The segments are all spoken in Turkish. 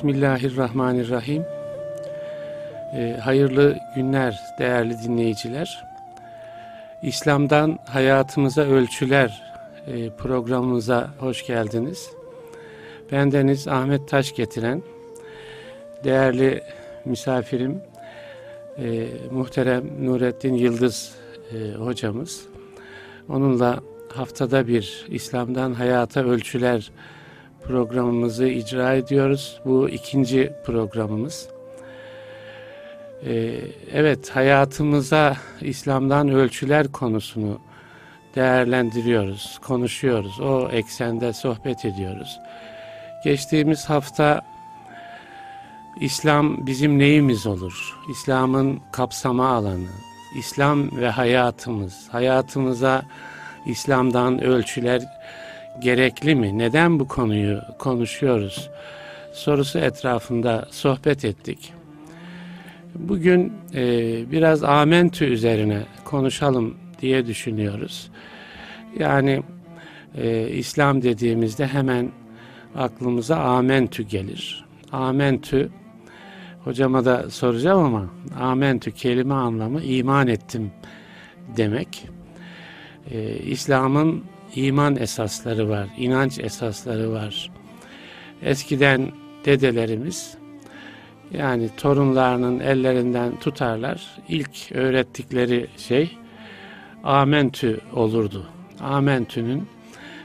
Bismillahirrahmanirrahim. E, hayırlı günler değerli dinleyiciler. İslam'dan hayatımıza ölçüler e, programımıza hoş geldiniz. Bendeniz Ahmet Taş getiren değerli misafirim e, muhterem Nurettin Yıldız e, hocamız. Onunla haftada bir İslam'dan hayata ölçüler programımızı icra ediyoruz. Bu ikinci programımız. Ee, evet, hayatımıza İslam'dan ölçüler konusunu değerlendiriyoruz, konuşuyoruz. O eksende sohbet ediyoruz. Geçtiğimiz hafta İslam bizim neyimiz olur? İslam'ın kapsama alanı, İslam ve hayatımız, hayatımıza İslam'dan ölçüler gerekli mi? Neden bu konuyu konuşuyoruz? Sorusu etrafında sohbet ettik. Bugün e, biraz amentü üzerine konuşalım diye düşünüyoruz. Yani e, İslam dediğimizde hemen aklımıza amentü gelir. Amentü, hocama da soracağım ama amentü kelime anlamı iman ettim demek. E, İslam'ın iman esasları var, inanç esasları var. Eskiden dedelerimiz yani torunlarının ellerinden tutarlar. İlk öğrettikleri şey amentü olurdu. Amentü'nün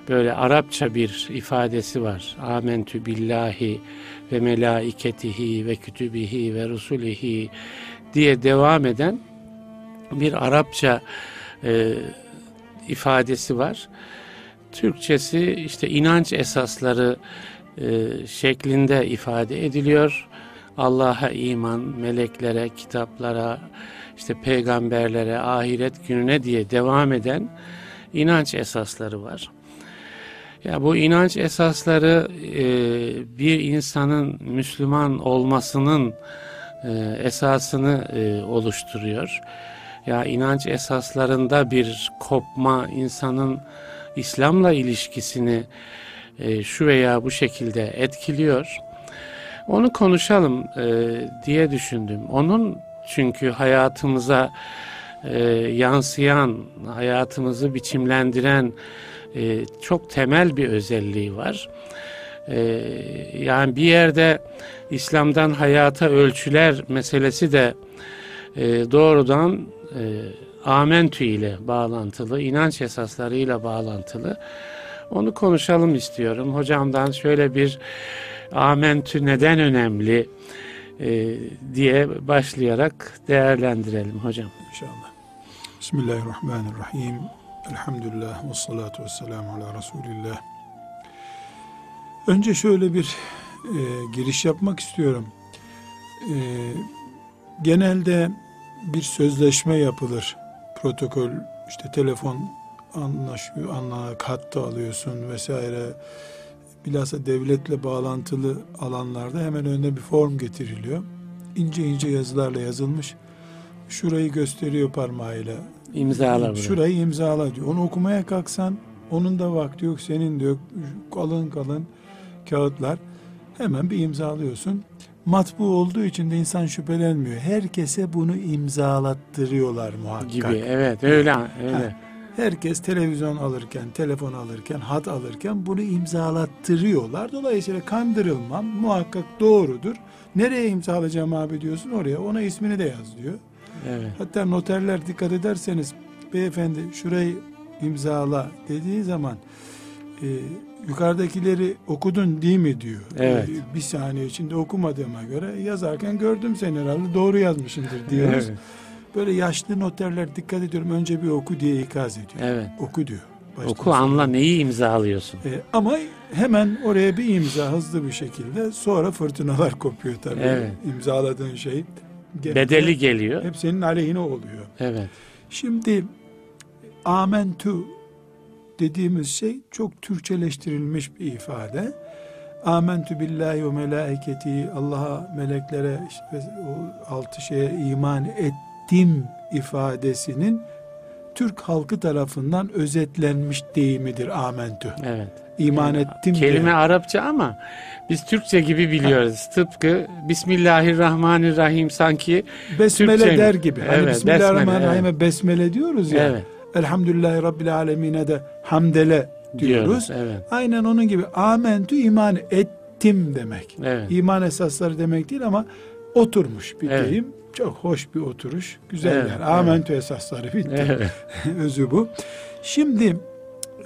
böyle Arapça bir ifadesi var. Amentü billahi ve melaiketihi ve kütübihi ve rusulihi diye devam eden bir Arapça e, ifadesi var. Türkçesi işte inanç esasları e, şeklinde ifade ediliyor. Allah'a iman, meleklere, kitaplara, işte peygamberlere, ahiret gününe diye devam eden inanç esasları var. Ya bu inanç esasları e, bir insanın Müslüman olmasının e, esasını e, oluşturuyor. Ya inanç esaslarında bir kopma insanın İslam'la ilişkisini e, şu veya bu şekilde etkiliyor. Onu konuşalım e, diye düşündüm. Onun çünkü hayatımıza e, yansıyan, hayatımızı biçimlendiren e, çok temel bir özelliği var. E, yani bir yerde İslam'dan hayata ölçüler meselesi de e, doğrudan e, amentü ile bağlantılı, inanç esaslarıyla bağlantılı. Onu konuşalım istiyorum. Hocamdan şöyle bir amentü neden önemli e, diye başlayarak değerlendirelim hocam. İnşallah. Bismillahirrahmanirrahim. Elhamdülillah ve salatu ve selamu ala Resulillah. Önce şöyle bir e, giriş yapmak istiyorum. E, genelde bir sözleşme yapılır. Protokol, işte telefon anlaşıyor, anla, hatta alıyorsun vesaire. Bilhassa devletle bağlantılı alanlarda hemen önüne bir form getiriliyor. İnce ince yazılarla yazılmış. Şurayı gösteriyor parmağıyla. İmzala Şurayı imzala diyor. Onu okumaya kalksan onun da vakti yok, senin de yok. Kalın kalın kağıtlar. Hemen bir imzalıyorsun. Matbu olduğu için de insan şüphelenmiyor. Herkese bunu imzalattırıyorlar muhakkak. Gibi evet öyle öyle. Ha, herkes televizyon alırken, telefon alırken, hat alırken bunu imzalattırıyorlar. Dolayısıyla kandırılmam muhakkak doğrudur. Nereye imzalayacağım abi diyorsun oraya. Ona ismini de yaz diyor. Evet. Hatta noterler dikkat ederseniz beyefendi şurayı imzala dediği zaman e, yukarıdakileri okudun değil mi diyor. Evet. E, bir saniye içinde okumadığıma göre yazarken gördüm seni herhalde doğru yazmışındır diyoruz. Evet. Böyle yaşlı noterler dikkat ediyorum önce bir oku diye ikaz ediyor. Evet. Oku diyor. Baştan oku sonra. anla neyi imzalıyorsun. E, ama hemen oraya bir imza hızlı bir şekilde sonra fırtınalar kopuyor tabii. Evet. İmzaladığın şey. Bedeli geliyor. Hep senin aleyhine oluyor. Evet. Şimdi amentu dediğimiz şey çok Türkçeleştirilmiş bir ifade. Amentu billahi ve melaiketi Allah'a, meleklere işte o altı şeye iman ettim ifadesinin Türk halkı tarafından özetlenmiş deyimidir amentü. Evet. İman ettim Kelime diye. Arapça ama biz Türkçe gibi biliyoruz. Tıpkı Bismillahirrahmanirrahim sanki Besmele Türkçe- der gibi. Hani Evet, Bismillahirrahmanirrahim'e besmele diyoruz ya. evet Elhamdülillahi Rabbil Alemine de hamdele diyoruz. diyoruz. Evet. Aynen onun gibi amentü iman ettim demek. Evet. İman esasları demek değil ama oturmuş bir Evet. deyim. Çok hoş bir oturuş. Güzel Evet, evet. Amentü esasları bitti. Evet. Özü bu. Şimdi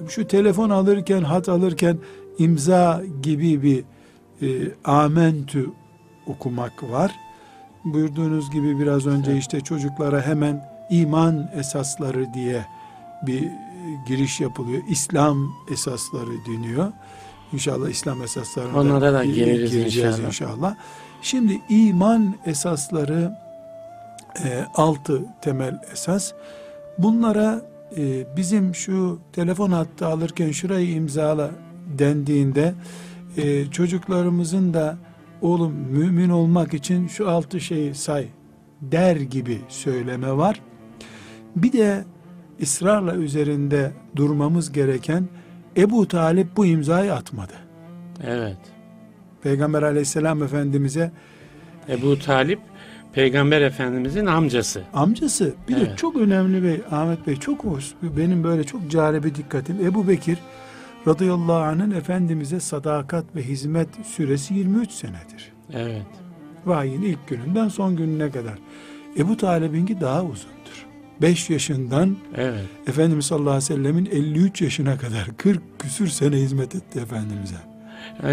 şu telefon alırken, hat alırken imza gibi bir e, amentü okumak var. Buyurduğunuz gibi biraz önce Evet. işte çocuklara hemen iman esasları diye bir e, giriş yapılıyor. İslam esasları deniyor. İnşallah İslam esaslarına Onlara da gi- geliriz gireceğiz inşallah. inşallah. Şimdi iman esasları e, altı temel esas. Bunlara e, bizim şu telefon hattı alırken şurayı imzala dendiğinde e, çocuklarımızın da oğlum mümin olmak için şu altı şeyi say der gibi söyleme var. Bir de ısrarla üzerinde durmamız gereken Ebu Talip bu imzayı atmadı. Evet. Peygamber aleyhisselam efendimize Ebu Talip Peygamber Efendimizin amcası. amcası bir de Evet. çok önemli bey Ahmet Bey çok hoş benim böyle çok caribe dikkatim Ebu Bekir radıyallahu anh'ın Efendimiz'e sadakat ve hizmet süresi 23 senedir. Evet. Vahyin ilk gününden son gününe kadar. Ebu Talib'inki daha uzundur. 5 yaşından Evet. Efendimiz sallallahu aleyhi ve sellemin 53 yaşına kadar 40 küsür sene hizmet etti Efendimiz'e.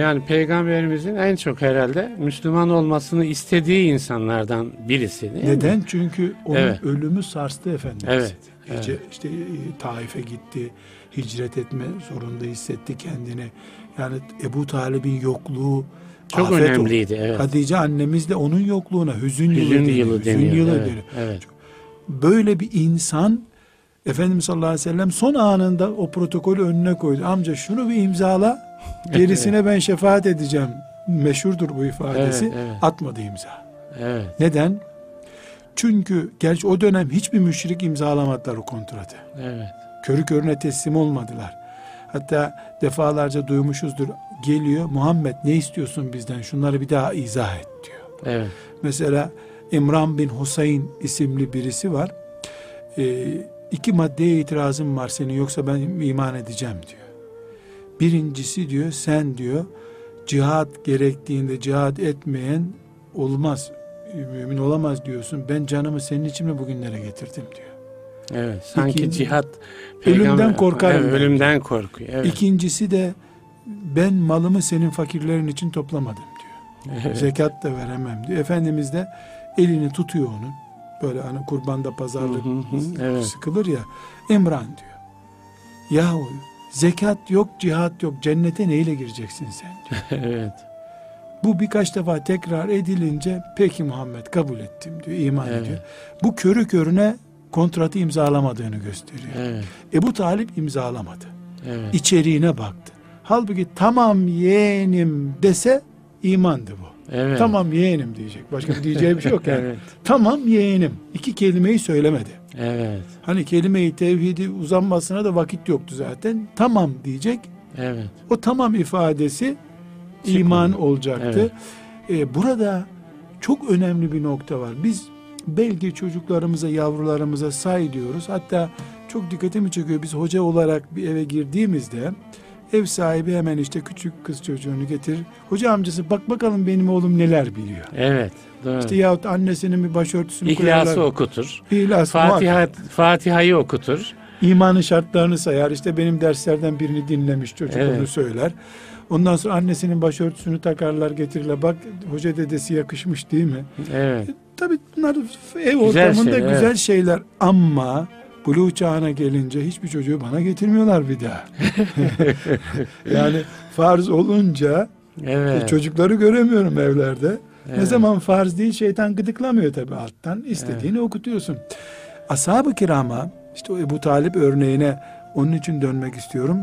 Yani peygamberimizin en çok herhalde Müslüman olmasını istediği insanlardan birisi değil mi? Neden? Çünkü onun Evet. ölümü sarstı Efendimiz. Evet, Hice- evet. işte e, Taif'e gitti, hicret etme zorunda hissetti kendini. Yani Ebu Talib'in yokluğu Çok afet önemliydi. Evet. Hatice annemiz de onun yokluğuna hüzün, yılı Hüzün deniyor. yılı hüzün deniyor. yılı evet. deniyor. evet. Böyle bir insan Efendimiz sallallahu aleyhi ve sellem son anında o protokolü önüne koydu. Amca şunu bir imzala gerisine ben şefaat edeceğim. Meşhurdur bu ifadesi. Evet, evet. Atmadı imza. Evet. Neden? Çünkü gerçi o dönem hiçbir müşrik imzalamadılar o kontratı. Evet. Körü körüne teslim olmadılar. Hatta defalarca duymuşuzdur. Geliyor Muhammed ne istiyorsun bizden? Şunları bir daha izah et diyor. Evet. Mesela İmran bin Husayn isimli birisi var. Ee, iki maddeye itirazım var senin yoksa ben iman edeceğim diyor. Birincisi diyor sen diyor cihat gerektiğinde cihat etmeyen olmaz. Mümin olamaz diyorsun. Ben canımı senin için mi bugünlere getirdim diyor. Evet. Sanki İkinci- cihat Ölümden korkarım Evet, ölümden korkuyor. Evet. İkincisi de ben malımı senin fakirlerin için toplamadım diyor. Evet. Zekat da veremem diyor. Efendimiz de elini tutuyor onun. Böyle hani kurbanda pazarlık Hı hı hı, evet. sıkılır ya. İmran diyor. Yahu zekat yok, cihat yok. Cennete neyle gireceksin sen diyor. evet. Bu birkaç defa tekrar edilince peki Muhammed kabul ettim diyor. iman Evet. ediyor. Bu körü körüne kontratı imzalamadığını gösteriyor. Evet. Ebu Talip imzalamadı. Evet. İçeriğine baktı. Halbuki tamam yeğenim dese imandı bu. Evet. Tamam yeğenim diyecek. Başka bir diyeceği bir şey yok yani. Evet. Tamam yeğenim. İki kelimeyi söylemedi. Evet. Hani kelime-i tevhidi uzanmasına da vakit yoktu zaten. Tamam diyecek. Evet. O tamam ifadesi Çık iman olacaktı. Ee, burada çok önemli bir nokta var. Biz belki çocuklarımıza, yavrularımıza say diyoruz. Hatta çok dikkatimi çekiyor. Biz hoca olarak bir eve girdiğimizde ev sahibi hemen işte küçük kız çocuğunu getirir. Hoca amcası bak bakalım benim oğlum neler biliyor. Evet. Doğru. İşte yahut annesinin bir başörtüsünü İhlas'ı koyarlar. okutur. İhlas. Fatiha, Fatiha'yı okutur. İmanın şartlarını sayar. İşte benim derslerden birini dinlemiş çocuk Evet. onu söyler. Ondan sonra annesinin başörtüsünü takarlar getirirler. Bak hoca dedesi yakışmış değil mi? Evet. Tabii bunlar ev Güzel ortamında güzel evet. şeyler ama Buluğ çağına gelince hiçbir çocuğu bana getirmiyorlar bir daha. yani farz olunca Evet. çocukları göremiyorum evlerde. Ne Evet. zaman farz değil şeytan gıdıklamıyor tabii alttan. İstediğini okutuyorsun. Ashab-ı kirama işte o Ebu Talip örneğine onun için dönmek istiyorum.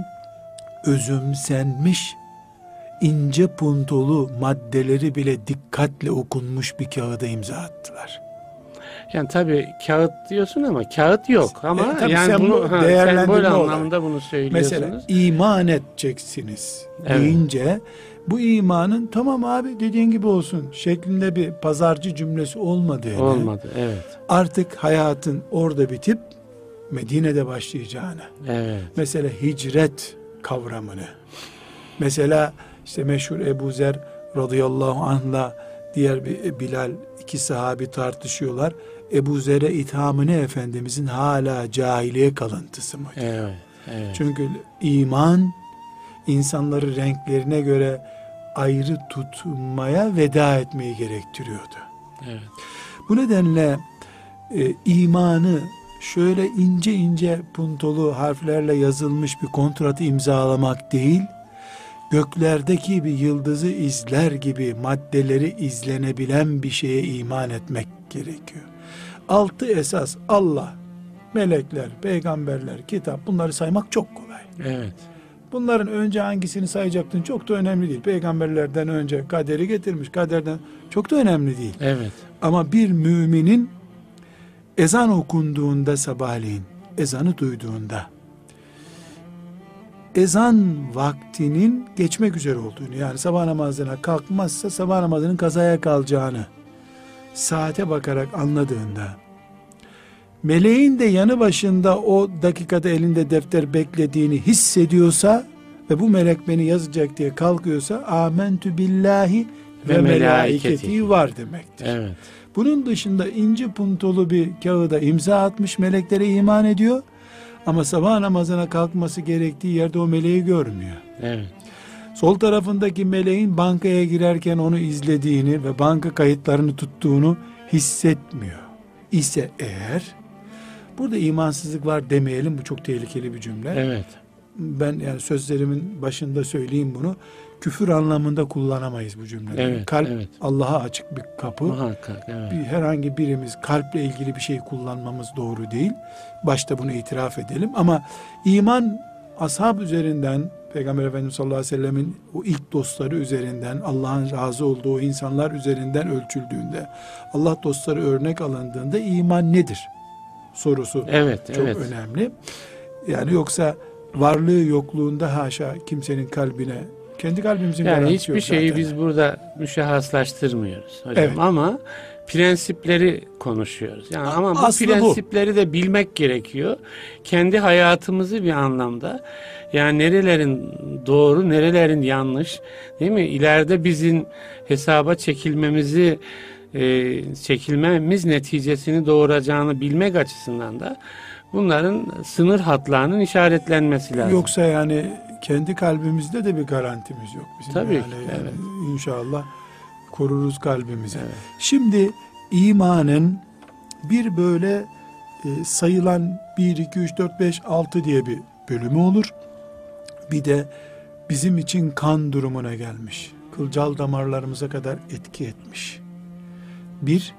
Özümsenmiş ince puntolu maddeleri bile dikkatle okunmuş bir kağıda imza attılar. Yani tabii kağıt diyorsun ama kağıt yok ama E, yani bunu ha, sembol olarak. anlamında bunu söylüyorsunuz. Mesela iman edeceksiniz Evet. deyince bu imanın tamam abi dediğin gibi olsun şeklinde bir pazarcı cümlesi olmadığını Olmadı. Evet. artık hayatın orada bitip Medine'de başlayacağını Evet. mesela hicret kavramını mesela işte meşhur Ebu Zer radıyallahu anh'la diğer bir Bilal iki sahabi tartışıyorlar. Ebu Zer'e ithamı ne Efendimizin hala cahiliye kalıntısı mı? Evet. Evet. Çünkü iman insanları renklerine göre ayrı tutmaya veda etmeyi gerektiriyordu. Evet. Bu nedenle e, imanı şöyle ince ince puntolu harflerle yazılmış bir kontratı imzalamak değil, göklerdeki bir yıldızı izler gibi maddeleri izlenebilen bir şeye iman etmek gerekiyor. Altı esas Allah, melekler, peygamberler, kitap bunları saymak çok kolay. Evet. Bunların önce hangisini sayacaktın çok da önemli değil. Peygamberlerden önce kaderi getirmiş, kaderden çok da önemli değil. Evet. Ama bir müminin ezan okunduğunda sabahleyin, ezanı duyduğunda, ezan vaktinin geçmek üzere olduğunu, yani sabah namazına kalkmazsa sabah namazının kazaya kalacağını saate bakarak anladığında, meleğin de yanı başında o dakikada elinde defter beklediğini hissediyorsa ve bu melek beni yazacak diye kalkıyorsa amentü billahi ve, Ve melaiketi var demektir. Evet. Bunun dışında inci puntolu bir kağıda imza atmış meleklere iman ediyor. Ama sabah namazına kalkması gerektiği yerde o meleği görmüyor. Evet. Sol tarafındaki meleğin bankaya girerken onu izlediğini ve banka kayıtlarını tuttuğunu hissetmiyor. İse eğer burada imansızlık var demeyelim bu çok tehlikeli bir cümle. Evet. Ben yani sözlerimin başında söyleyeyim bunu. Küfür anlamında kullanamayız bu cümleleri. Evet, Kalp evet. Allah'a açık bir kapı. Muhakkak. Evet. bir herhangi birimiz kalple ilgili bir şey kullanmamız doğru değil. Başta bunu itiraf edelim ama iman ashab üzerinden Peygamber Efendimiz sallallahu aleyhi ve sellemin o ilk dostları üzerinden Allah'ın razı olduğu insanlar üzerinden ölçüldüğünde Allah dostları örnek alındığında iman nedir sorusu Evet. çok evet. önemli. Yani yoksa varlığı yokluğunda haşa kimsenin kalbine kendi kalbimizin Yani garantisi hiçbir yok şeyi zaten. biz burada müşahhaslaştırmıyoruz hocam Evet. ama prensipleri konuşuyoruz. Yani ama bu aslı bu. prensipleri de bilmek gerekiyor. Kendi hayatımızı bir anlamda yani nerelerin doğru, nerelerin yanlış değil mi? İleride bizim hesaba çekilmemizi e, çekilmemiz neticesini doğuracağını bilmek açısından da bunların sınır hatlarının işaretlenmesi lazım. Yoksa yani kendi kalbimizde de bir garantimiz yok. Bizim Tabii yani, ki, yani evet. İnşallah koruruz kalbimizi. Evet. Şimdi imanın bir böyle e, sayılan 1, 2, 3, 4, 5, 6 diye bir bölümü olur. Bir de bizim için kan durumuna gelmiş. Kılcal damarlarımıza kadar etki etmiş. Bir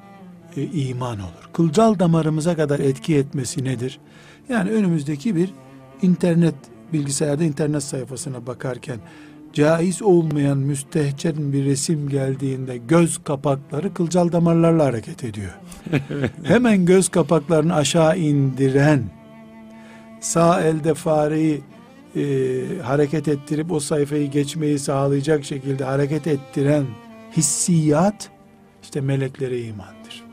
e, iman olur. Kılcal damarımıza kadar etki etmesi nedir? Yani önümüzdeki bir internet bilgisayarda internet sayfasına bakarken caiz olmayan müstehcen bir resim geldiğinde göz kapakları kılcal damarlarla hareket ediyor. Hemen göz kapaklarını aşağı indiren sağ elde fareyi e, hareket ettirip o sayfayı geçmeyi sağlayacak şekilde hareket ettiren hissiyat işte meleklere imandır.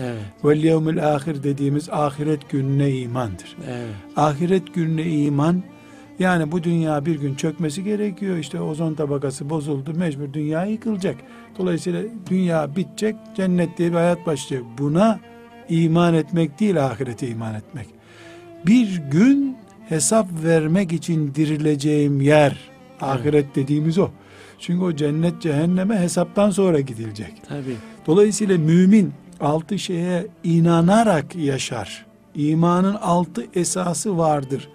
Evet. Vel yevmil ahir dediğimiz ahiret gününe imandır. Evet. Ahiret gününe iman yani bu dünya bir gün çökmesi gerekiyor. İşte ozon tabakası bozuldu. Mecbur dünya yıkılacak. Dolayısıyla dünya bitecek. Cennet diye bir hayat başlayacak. Buna iman etmek değil ahirete iman etmek. Bir gün hesap vermek için dirileceğim yer. Ahiret dediğimiz o. Çünkü o cennet cehenneme hesaptan sonra gidilecek. Tabii. Dolayısıyla mümin altı şeye inanarak yaşar. İmanın altı esası vardır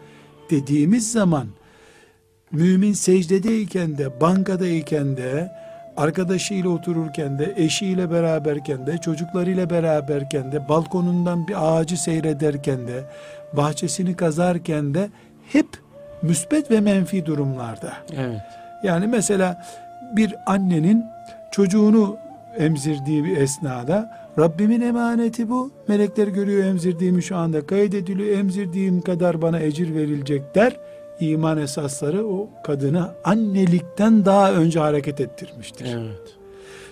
dediğimiz zaman mümin secdedeyken de bankadayken de arkadaşıyla otururken de eşiyle beraberken de çocuklarıyla beraberken de balkonundan bir ağacı seyrederken de bahçesini kazarken de hep müsbet ve menfi durumlarda. Evet. Yani mesela bir annenin çocuğunu emzirdiği bir esnada Rabbimin emaneti bu. Melekler görüyor emzirdiğimi şu anda kaydediliyor. Emzirdiğim kadar bana ecir verilecek der. İman esasları o kadını annelikten daha önce hareket ettirmiştir. Evet.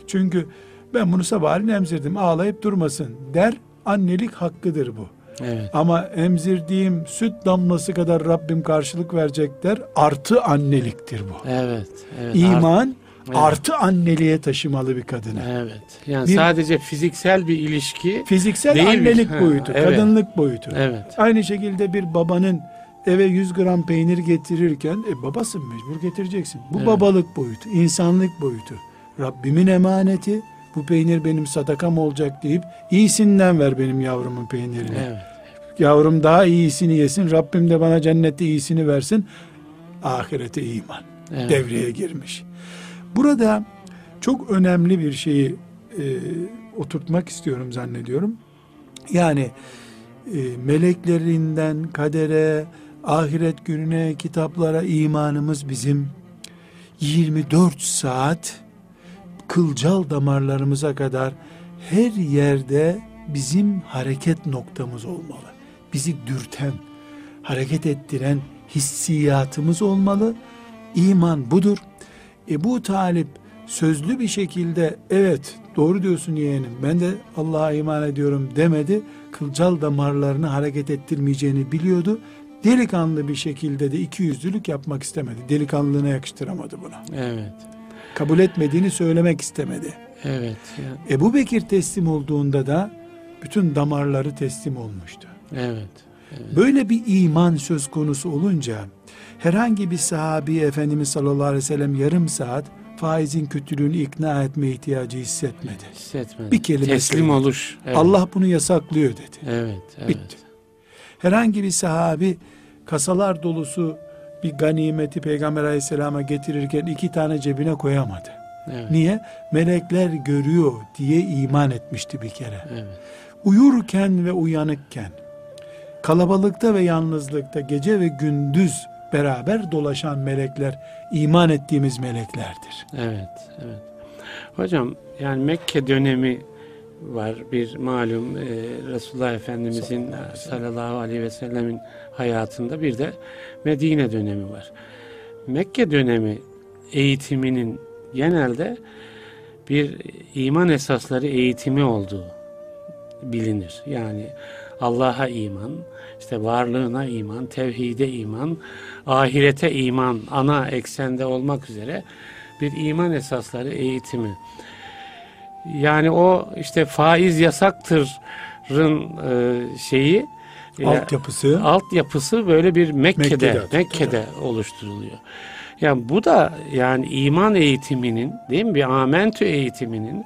Çünkü ben bunu sabahleyin emzirdim ağlayıp durmasın der. Annelik hakkıdır bu. Evet. Ama emzirdiğim süt damlası kadar Rabbim karşılık verecek der. Artı anneliktir bu. Evet. evet. İman Evet. artı anneliğe taşımalı bir kadını. Evet. Yani Bir- sadece fiziksel bir ilişki. Fiziksel Değil annelik Ha, boyutu, evet. kadınlık boyutu. Evet. Aynı şekilde bir babanın eve 100 gram peynir getirirken e, babasın mecbur getireceksin. Bu Evet. babalık boyutu, insanlık boyutu. Rabbimin emaneti bu peynir benim sadakam olacak deyip iyisinden ver benim yavrumun peynirini. Evet. Yavrum daha iyisini yesin. Rabbim de bana cennette iyisini versin. Ahirete iman Evet. devreye girmiş. Burada çok önemli bir şeyi e, oturtmak istiyorum zannediyorum. Yani e, meleklerinden kadere, ahiret gününe, kitaplara imanımız bizim 24 saat kılcal damarlarımıza kadar her yerde bizim hareket noktamız olmalı. Bizi dürten, hareket ettiren hissiyatımız olmalı. İman budur. Ebu Talip sözlü bir şekilde evet doğru diyorsun yeğenim ben de Allah'a iman ediyorum demedi. Kılcal damarlarını hareket ettirmeyeceğini biliyordu. Delikanlı bir şekilde de iki yüzlülük yapmak istemedi. Delikanlılığına yakıştıramadı bunu. Evet. Kabul etmediğini söylemek istemedi. Evet. Yani, Ebu Bekir teslim olduğunda da bütün damarları teslim olmuştu. evet. Böyle bir iman söz konusu olunca herhangi bir sahabi Efendimiz sallallahu aleyhi ve sellem yarım saat faizin kötülüğünü ikna etme ihtiyacı hissetmedi. Hissetmedim. Bir kelime Teslim söyledi. oluş. Evet. Allah bunu yasaklıyor dedi. Evet. Evet. Bitti. Herhangi bir sahabi kasalar dolusu bir ganimeti Peygamber aleyhisselama getirirken iki tane cebine koyamadı. Evet. Niye? Melekler görüyor diye iman etmişti bir kere. Evet. Uyurken ve uyanıkken, kalabalıkta ve yalnızlıkta, gece ve gündüz beraber dolaşan melekler, iman ettiğimiz meleklerdir. Evet, evet. Hocam yani Mekke dönemi var bir malum e, Resulullah Efendimizin sallallahu aleyhi ve sellemin hayatında bir de Medine dönemi var. Mekke dönemi eğitiminin genelde bir iman esasları eğitimi olduğu bilinir. Yani Allah'a iman, işte varlığına iman, tevhide iman, ahirete iman ana eksende olmak üzere bir iman esasları eğitimi. Yani o işte faiz yasaktırın e, şeyi e, Altyapısı altyapısı böyle bir Mekke'de Mekke'de, Mekke'de, oluşturuluyor. Yani bu da yani iman eğitiminin değil mi bir amentü eğitiminin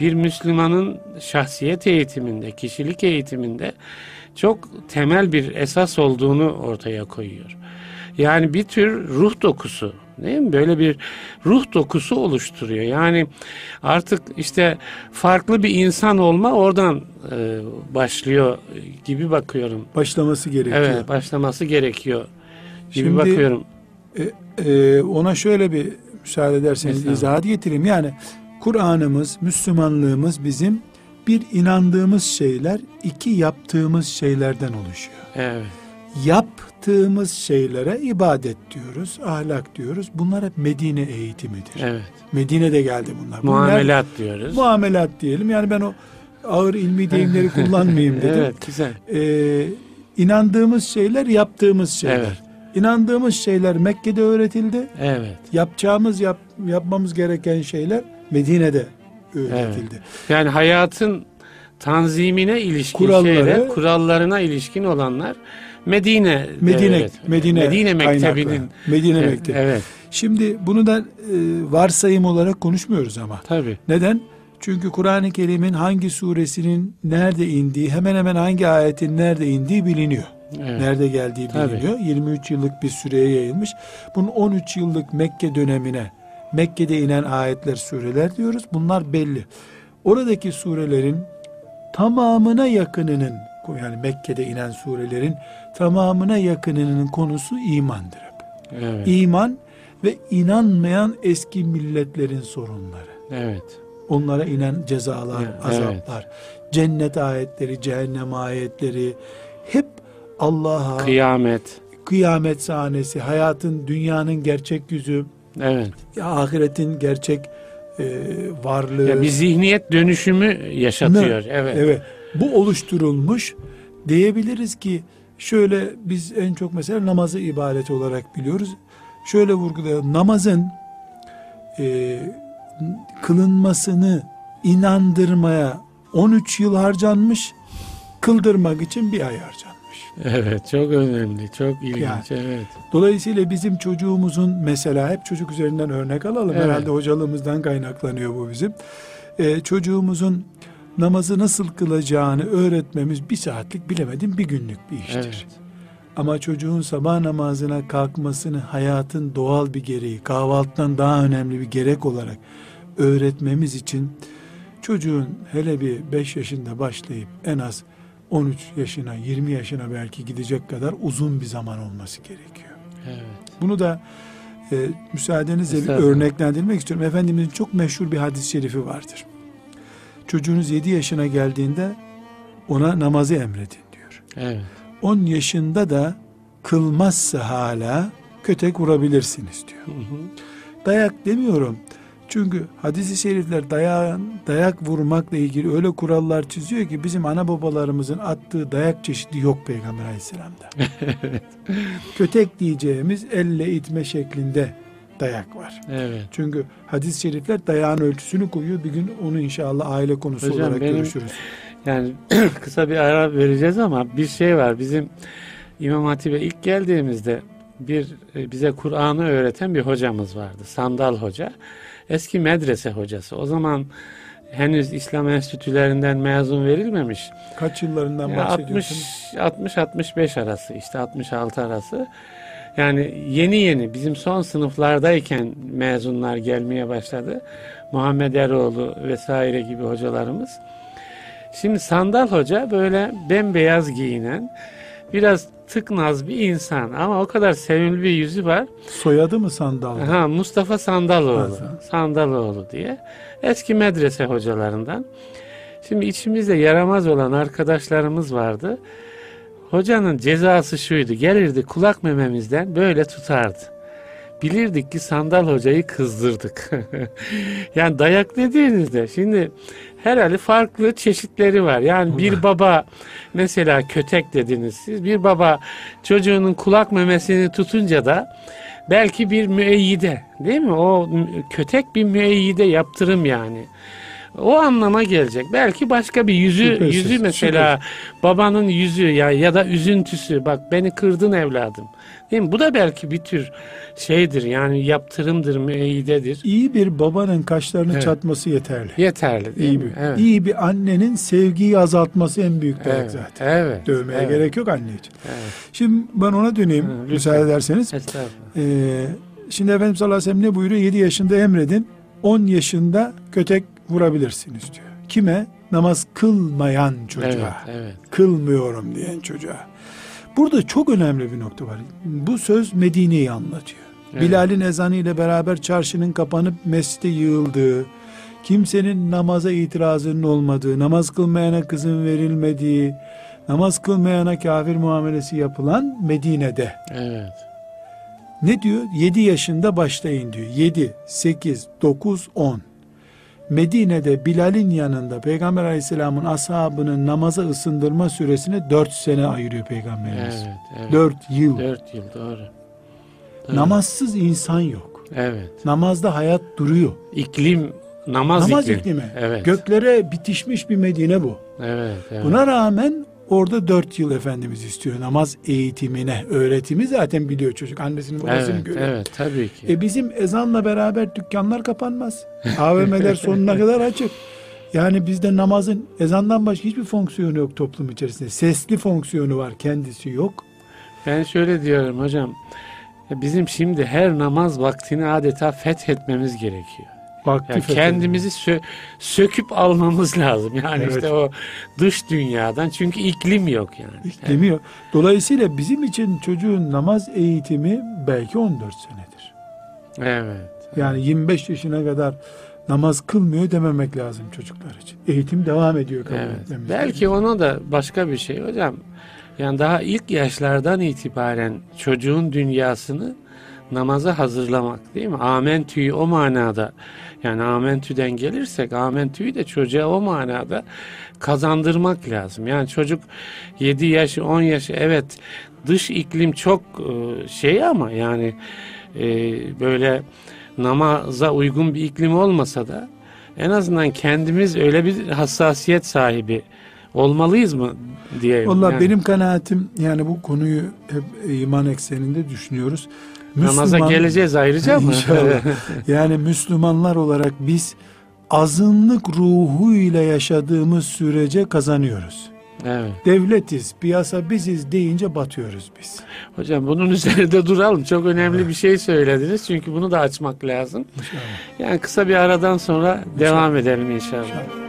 bir Müslümanın şahsiyet eğitiminde, kişilik eğitiminde çok temel bir esas olduğunu ortaya koyuyor. Yani bir tür ruh dokusu değil mi? Böyle bir ruh dokusu oluşturuyor. Yani artık işte farklı bir insan olma oradan e, başlıyor gibi bakıyorum. başlaması gerekiyor. Evet, başlaması gerekiyor gibi Şimdi- bakıyorum. Ee, ona şöyle bir müsaade ederseniz izahat getireyim. Yani Kur'an'ımız, Müslümanlığımız bizim bir inandığımız şeyler, iki yaptığımız şeylerden oluşuyor. Evet. Yaptığımız şeylere ibadet diyoruz, ahlak diyoruz. Bunlar hep Medine eğitimidir. Evet. Medine'de geldi bunlar. Bunlar Muamelat diyoruz. muamelat diyelim. Yani ben o ağır ilmi deyimleri kullanmayayım dedim. Evet, güzel. Ee, inandığımız şeyler, yaptığımız şeyler. Evet. İnandığımız şeyler Mekke'de öğretildi. Evet. Yapacağımız, yap, yapmamız gereken şeyler Medine'de öğretildi. Yani hayatın tanzimine ilişkin Kuralları- şeyler, kurallarına ilişkin olanlar Medine Medine, Medine, Medine mektebinin kaynaklı. Medine Evet, mektebi. Evet, Şimdi bunu da e, varsayım olarak konuşmuyoruz ama. tabii. Neden? Çünkü Kur'an-ı Kerim'in hangi suresinin nerede indiği, hemen hemen hangi ayetin nerede indiği biliniyor. Evet. Nerede geldiği Tabii. biliniyor. 23 yıllık bir süreye yayılmış. Bunun 13 yıllık Mekke dönemine, Mekke'de inen ayetler, sureler diyoruz. Bunlar belli. Oradaki surelerin tamamına yakınının, yani Mekke'de inen surelerin tamamına yakınının konusu imandır hep. Evet. İman ve inanmayan eski milletlerin sorunları. Evet. onlara inen cezalar, Ya, azaplar, cennet ayetleri, cehennem ayetleri hep Allah'a Kıyamet. kıyamet sahnesi, hayatın, dünyanın gerçek yüzü, Evet. ahiretin gerçek e, varlığı. Ya bir zihniyet dönüşümü yaşatıyor. Evet. Evet. Bu oluşturulmuş diyebiliriz ki şöyle biz en çok mesela namazı ibadet olarak biliyoruz. Şöyle vurgulayalım. Namazın e, kılınmasını inandırmaya 13 yıl harcanmış, kıldırmak için bir ay harcanmış. Evet, çok önemli, çok ilginç. Yani. Evet. Dolayısıyla bizim çocuğumuzun mesela hep çocuk üzerinden örnek alalım. Evet. Herhalde hocalığımızdan kaynaklanıyor bu bizim. Ee, çocuğumuzun namazı nasıl kılacağını öğretmemiz bir saatlik bilemedim bir günlük bir iştir. Evet. Ama çocuğun sabah namazına kalkmasını hayatın doğal bir gereği, kahvaltıdan daha önemli bir gerek olarak öğretmemiz için çocuğun hele bir 5 yaşında başlayıp en az 13 yaşına, 20 yaşına belki gidecek kadar uzun bir zaman olması gerekiyor. Evet. Bunu da e, müsaadenizle bir örneklendirmek istiyorum. Efendimizin çok meşhur bir hadis-i şerifi vardır. Çocuğunuz 7 yaşına geldiğinde ona namazı emredin diyor. Evet. 10 yaşında da kılmazsa hala kötek vurabilirsiniz diyor. Hı hı. Dayak demiyorum. Çünkü hadis-i şerifler dayak, dayak vurmakla ilgili öyle kurallar çiziyor ki bizim ana babalarımızın attığı dayak çeşidi yok Peygamber aleyhisselamda. Kötek diyeceğimiz elle itme şeklinde dayak var. Evet. Çünkü hadis-i şerifler dayağın ölçüsünü koyuyor. Bir gün onu inşallah aile konusu Hocam olarak benim- görüşürüz. Yani kısa bir ara vereceğiz ama bir şey var. Bizim İmam Hatip'e ilk geldiğimizde bir e, bize Kur'an'ı öğreten bir hocamız vardı. Sandal Hoca. Eski medrese hocası. O zaman henüz İslam enstitülerinden mezun verilmemiş. Kaç yıllarından Ya bahsediyorsunuz? 60 60 65 arası işte 66 arası. Yani yeni yeni bizim son sınıflardayken mezunlar gelmeye başladı. Muhammed Eroğlu vesaire gibi hocalarımız. Şimdi Sandal Hoca böyle bembeyaz giyinen biraz tıknaz bir insan ama o kadar sevimli bir yüzü var. Soyadı mı sandal? Ha, Mustafa Sandaloğlu. Ha. Sandaloğlu diye. Eski medrese hocalarından. Şimdi içimizde yaramaz olan arkadaşlarımız vardı. Hocanın cezası şuydu. Gelirdi kulak mememizden böyle tutardı. Bilirdik ki sandal hocayı kızdırdık. yani dayak dediğinizde şimdi herhalde farklı çeşitleri var. Yani bir baba mesela kötek dediniz siz. Bir baba çocuğunun kulak memesini tutunca da belki bir müeyyide değil mi? O kötek bir müeyyide yaptırım yani. O anlama gelecek. Belki başka bir yüzü Şüphesiz, yüzü mesela babanın yüzü ya ya da üzüntüsü. Bak beni kırdın evladım. Değil mi? Bu da belki bir tür şeydir. Yani yaptırımdır, müeyyidedir. İyi bir babanın kaşlarını Evet. çatması yeterli. Yeterli İyi mi? bir, Evet. iyi bir annenin sevgiyi azaltması en büyük Evet. zaten. Evet. Dövmeye evet, gerek yok anne için. Evet. Şimdi ben ona döneyim Hı, müsaade ederseniz. Estağfurullah. Ee, şimdi Efendimiz sallallahu aleyhi ve sellem ne buyuruyor? 7 yaşında emredin, 10 yaşında kötek vurabilirsiniz diyor. Kime? Namaz kılmayan çocuğa. Evet, evet. Kılmıyorum diyen çocuğa. Burada çok önemli bir nokta var. Bu söz Medine'yi anlatıyor. Evet. Bilal'in ezanı ile beraber çarşının kapanıp mescide yığıldığı, kimsenin namaza itirazının olmadığı, namaz kılmayana kızın verilmediği, namaz kılmayana kafir muamelesi yapılan Medine'de. Evet. Ne diyor? 7 yaşında başlayın diyor. 7, 8, 9, 10. Medine'de Bilal'in yanında Peygamber Aleyhisselam'ın ashabının namaza ısındırma süresine 4 sene ayırıyor Peygamberimiz. Evet. evet. 4 yıl. Dört yıl doğru. Doğru. Namazsız insan yok. Evet. Namazda hayat duruyor. İklim namaz, Namaz iklim. iklimi. Evet. Göklere bitişmiş bir Medine bu. Evet. evet. Buna rağmen orada 4 yıl Efendimiz istiyor. Namaz eğitimine, öğretimi zaten biliyor çocuk. Annesinin babasını evet, görüyor. evet tabii ki. E bizim ezanla beraber dükkanlar kapanmaz. AVM'ler sonuna kadar açık. Yani bizde namazın ezandan başka hiçbir fonksiyonu yok toplum içerisinde. Sesli fonksiyonu var, kendisi yok. Ben şöyle diyorum hocam. Bizim şimdi her namaz vaktini adeta fethetmemiz gerekiyor. Vakti Yani kendimizi sö- söküp almamız lazım. Yani Evet. işte o dış dünyadan. Çünkü iklim yok yani. İklimi yok. Dolayısıyla bizim için çocuğun namaz eğitimi belki 14 senedir. Evet. Yani 25 yaşına kadar namaz kılmıyor dememek lazım çocuklar için. Eğitim devam ediyor kabul Evet. etmemiz Belki ona da başka bir şey hocam. Yani daha ilk yaşlardan itibaren çocuğun dünyasını namaza hazırlamak değil mi? Amentü'yü o manada yani amentüden gelirsek amentü'yü de çocuğa o manada kazandırmak lazım. Yani çocuk 7 yaşı 10 yaşı evet dış iklim çok e, şey ama yani e, böyle namaza uygun bir iklim olmasa da en azından kendimiz öyle bir hassasiyet sahibi olmalıyız mı diye. Vallahi Yani benim kanaatim yani bu konuyu hep iman ekseninde düşünüyoruz. Namaza geleceğiz ayrıca. İnşallah. Yani Müslümanlar olarak biz azınlık ruhuyla yaşadığımız sürece kazanıyoruz. evet. Devletiz, piyasa biziz deyince batıyoruz biz. Hocam bunun üzerinde duralım. Çok önemli bir şey söylediniz. Çünkü bunu da açmak lazım. İnşallah. Yani kısa bir aradan sonra devam edelim inşallah. İnşallah.